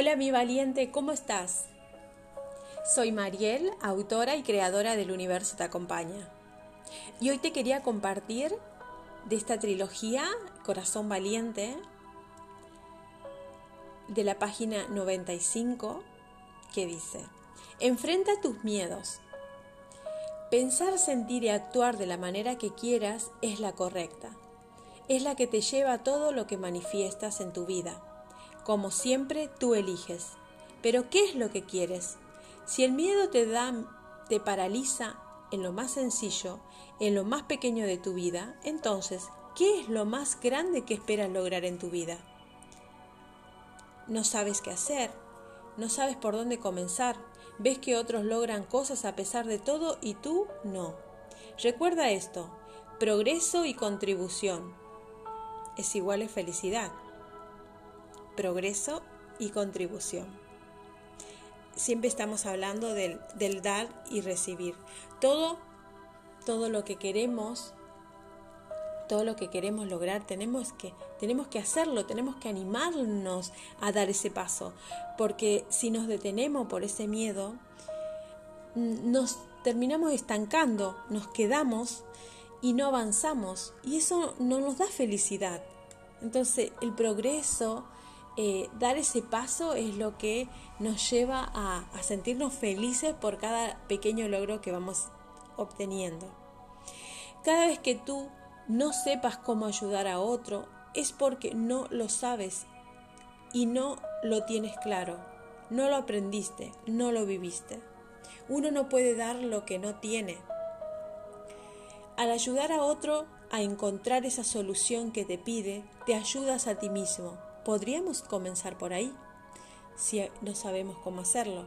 Hola mi valiente, ¿cómo estás? Soy Mariel, autora y creadora del Universo Te Acompaña. Y hoy te quería compartir de esta trilogía, Corazón Valiente, de la página 95, que dice, Enfrenta tus miedos. Pensar, sentir y actuar de la manera que quieras es la correcta. Es la que te lleva a todo lo que manifiestas en tu vida. Como siempre, tú eliges. Pero ¿qué es lo que quieres? Si el miedo te da, te paraliza en lo más sencillo, en lo más pequeño de tu vida, entonces, ¿qué es lo más grande que esperas lograr en tu vida? No sabes qué hacer, no sabes por dónde comenzar, ves que otros logran cosas a pesar de todo y tú no. Recuerda esto, progreso y contribución es igual a felicidad. Progreso y contribución. Siempre estamos hablando del, dar y recibir. Todo, todo lo que queremos todo lo que queremos lograr, tenemos que, tenemos que hacerlo, tenemos que animarnos a dar ese paso, porque si nos detenemos por ese miedo, mm, nos terminamos estancando, nos quedamos y no avanzamos, y eso no nos da felicidad. Entonces, el progreso, eh, dar ese paso es lo que nos lleva a, a sentirnos felices por cada pequeño logro que vamos obteniendo. Cada vez que tú no sepas cómo ayudar a otro, es porque no lo sabes y no lo tienes claro, no lo aprendiste, no lo viviste. Uno no puede dar lo que no tiene. Al ayudar a otro a encontrar esa solución que te pide, te ayudas a ti mismo. Podríamos comenzar por ahí, si no sabemos cómo hacerlo.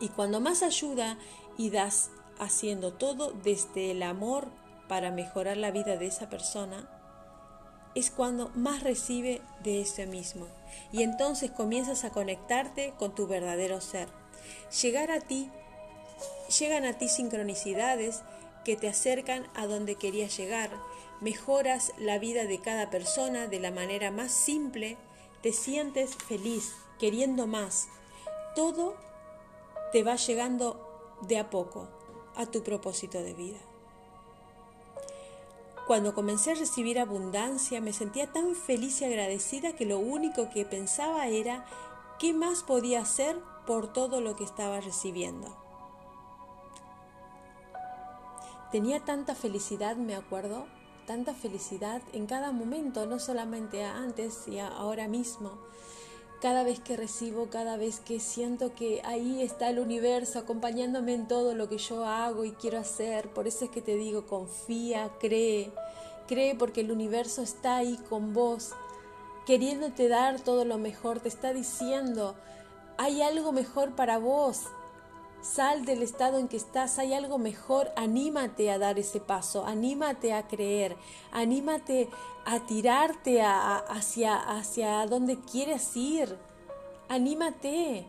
Y cuando más ayuda y das haciendo todo desde el amor para mejorar la vida de esa persona, es cuando más recibe de eso mismo. Y entonces comienzas a conectarte con tu verdadero ser. Llegar a ti, llegan a ti sincronicidades que te acercan a donde querías llegar. Mejoras la vida de cada persona de la manera más simple. Te sientes feliz, queriendo más. Todo te va llegando de a poco a tu propósito de vida. Cuando comencé a recibir abundancia me sentía tan feliz y agradecida que lo único que pensaba era qué más podía hacer por todo lo que estaba recibiendo. Tenía tanta felicidad, me acuerdo, tanta felicidad en cada momento, no solamente antes y ahora mismo cada vez que recibo, cada vez que siento que ahí está el universo acompañándome en todo lo que yo hago y quiero hacer. Por eso es que te digo, confía, cree, cree porque el universo está ahí con vos, queriéndote dar todo lo mejor, te está diciendo, hay algo mejor para vos. Sal del estado en que estás, hay algo mejor, anímate a dar ese paso, anímate a creer, anímate a tirarte hacia, hacia donde quieres ir, anímate,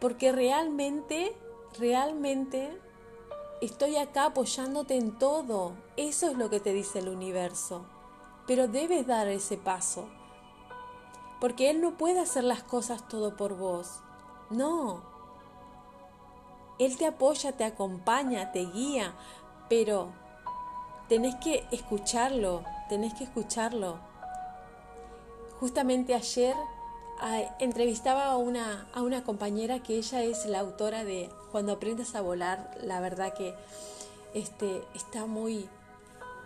porque realmente, realmente estoy acá apoyándote en todo, eso es lo que te dice el universo, pero debes dar ese paso, porque Él no puede hacer las cosas todo por vos, no, él te apoya, te acompaña, te guía, pero tenés que escucharlo, tenés que escucharlo. Justamente ayer entrevistaba a una, a una compañera que ella es la autora de Cuando aprendes a volar, la verdad que este, está muy...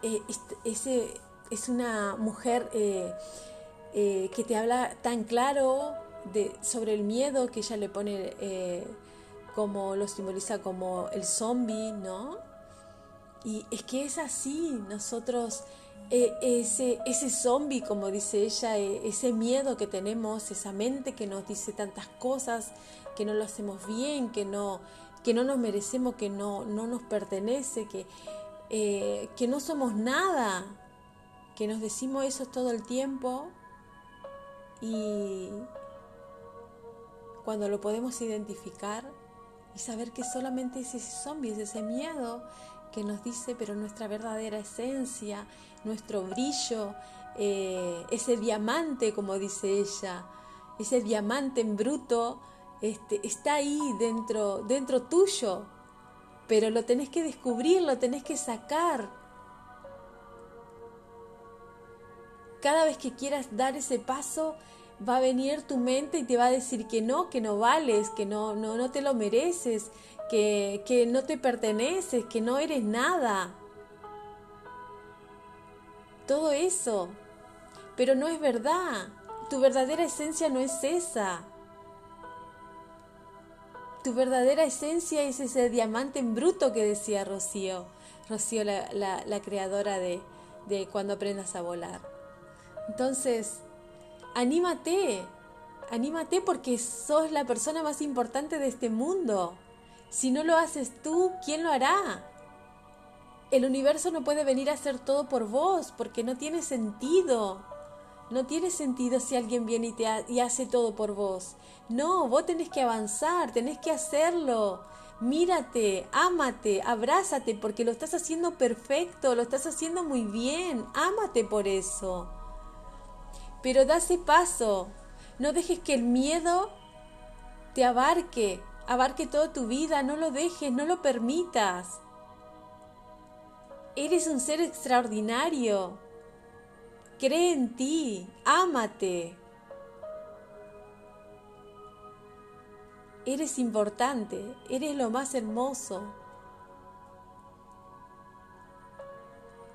Eh, es, una mujer eh, eh, que te habla tan claro de, sobre el miedo que ella le pone como lo simboliza como el zombie, ¿no? Y es que es así, nosotros, eh, ese, ese zombie, como dice ella, eh, ese miedo que tenemos, esa mente que nos dice tantas cosas, que no lo hacemos bien, que no, que no nos merecemos, que no, no nos pertenece, que, eh, que no somos nada, que nos decimos eso todo el tiempo y cuando lo podemos identificar, y saber que solamente es ese zombie, es ese miedo que nos dice, pero nuestra verdadera esencia, nuestro brillo, eh, ese diamante, como dice ella, ese diamante en bruto este, está ahí dentro, dentro tuyo, pero lo tenés que descubrir, lo tenés que sacar. Cada vez que quieras dar ese paso, va a venir tu mente y te va a decir que no, que no vales, que no, no, no te lo mereces, que, que no te perteneces, que no eres nada. Todo eso. Pero no es verdad. Tu verdadera esencia no es esa. Tu verdadera esencia es ese diamante en bruto que decía Rocío. Rocío, la, la creadora de, de Cuando aprendas a volar. Entonces, anímate, anímate porque sos la persona más importante de este mundo. Si no lo haces tú, ¿quién lo hará? El universo no puede venir a hacer todo por vos porque no tiene sentido. No tiene sentido si alguien viene y, te y hace todo por vos. No, vos tenés que avanzar, tenés que hacerlo. Mírate, ámate, abrázate porque lo estás haciendo perfecto, lo estás haciendo muy bien. Ámate por eso. Pero da ese paso. No dejes que el miedo te abarque, abarque toda tu vida. No lo dejes, no lo permitas. Eres un ser extraordinario. Cree en ti, ámate. Eres importante, eres lo más hermoso.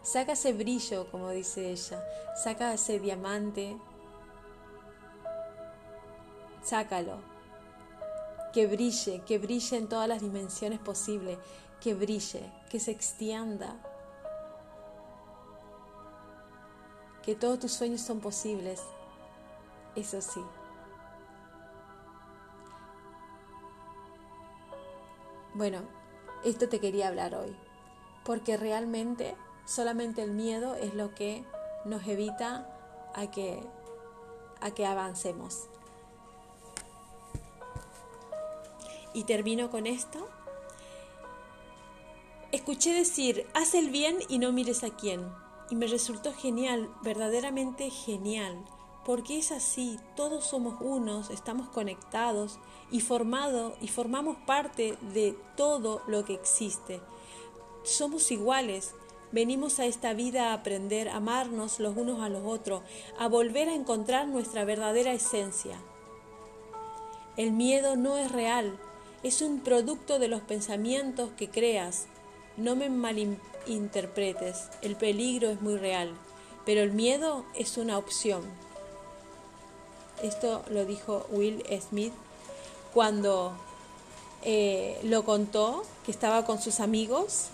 Saca ese brillo, como dice ella. Saca ese diamante. Sácalo. Que brille, que brille en todas las dimensiones posibles. Que brille, que se extienda. Que todos tus sueños son posibles. Eso sí. Bueno, esto te quería hablar hoy. Porque realmente Solamente el miedo es lo que nos evita a que, a que avancemos. Y termino con esto. Escuché decir, haz el bien y no mires a quién. Y me resultó genial, verdaderamente genial, porque es así, todos somos unos, estamos conectados y formados y formamos parte de todo lo que existe. Somos iguales, Venimos a esta vida a aprender a amarnos los unos a los otros, a volver a encontrar nuestra verdadera esencia. El miedo no es real, es un producto de los pensamientos que creas. No me malinterpretes, el peligro es muy real, pero el miedo es una opción. Esto lo dijo Will Smith cuando eh, lo contó, que estaba con sus amigos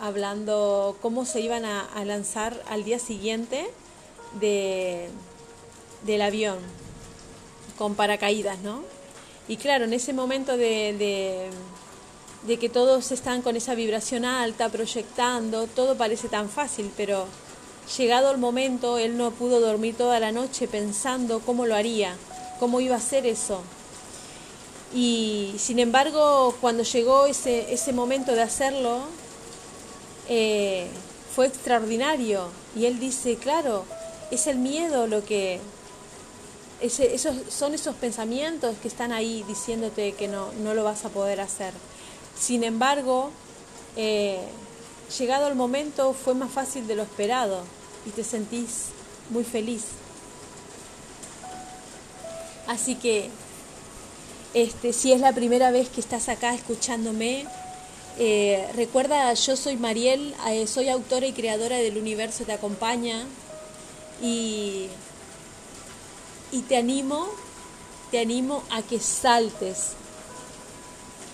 hablando cómo se iban a, lanzar al día siguiente de, del avión con paracaídas, ¿no? Y claro, en ese momento de, de, que todos están con esa vibración alta, proyectando, todo parece tan fácil, pero llegado el momento, él no pudo dormir toda la noche pensando cómo lo haría, cómo iba a hacer eso. Y sin embargo, cuando llegó ese, ese momento de hacerlo, eh, fue extraordinario. Y él dice, claro, es el miedo lo que... esos, son esos pensamientos que están ahí diciéndote que no, no lo vas a poder hacer. Sin embargo, eh, llegado el momento fue más fácil de lo esperado y te sentís muy feliz. Así que, este, si es la primera vez que estás acá escuchándome, eh, recuerda, yo soy Mariel, eh, soy autora y creadora del Universo Te Acompaña y, y te animo, te animo a que saltes,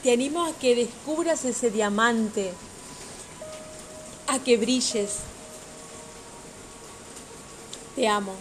te animo a que descubras ese diamante, a que brilles. Te amo.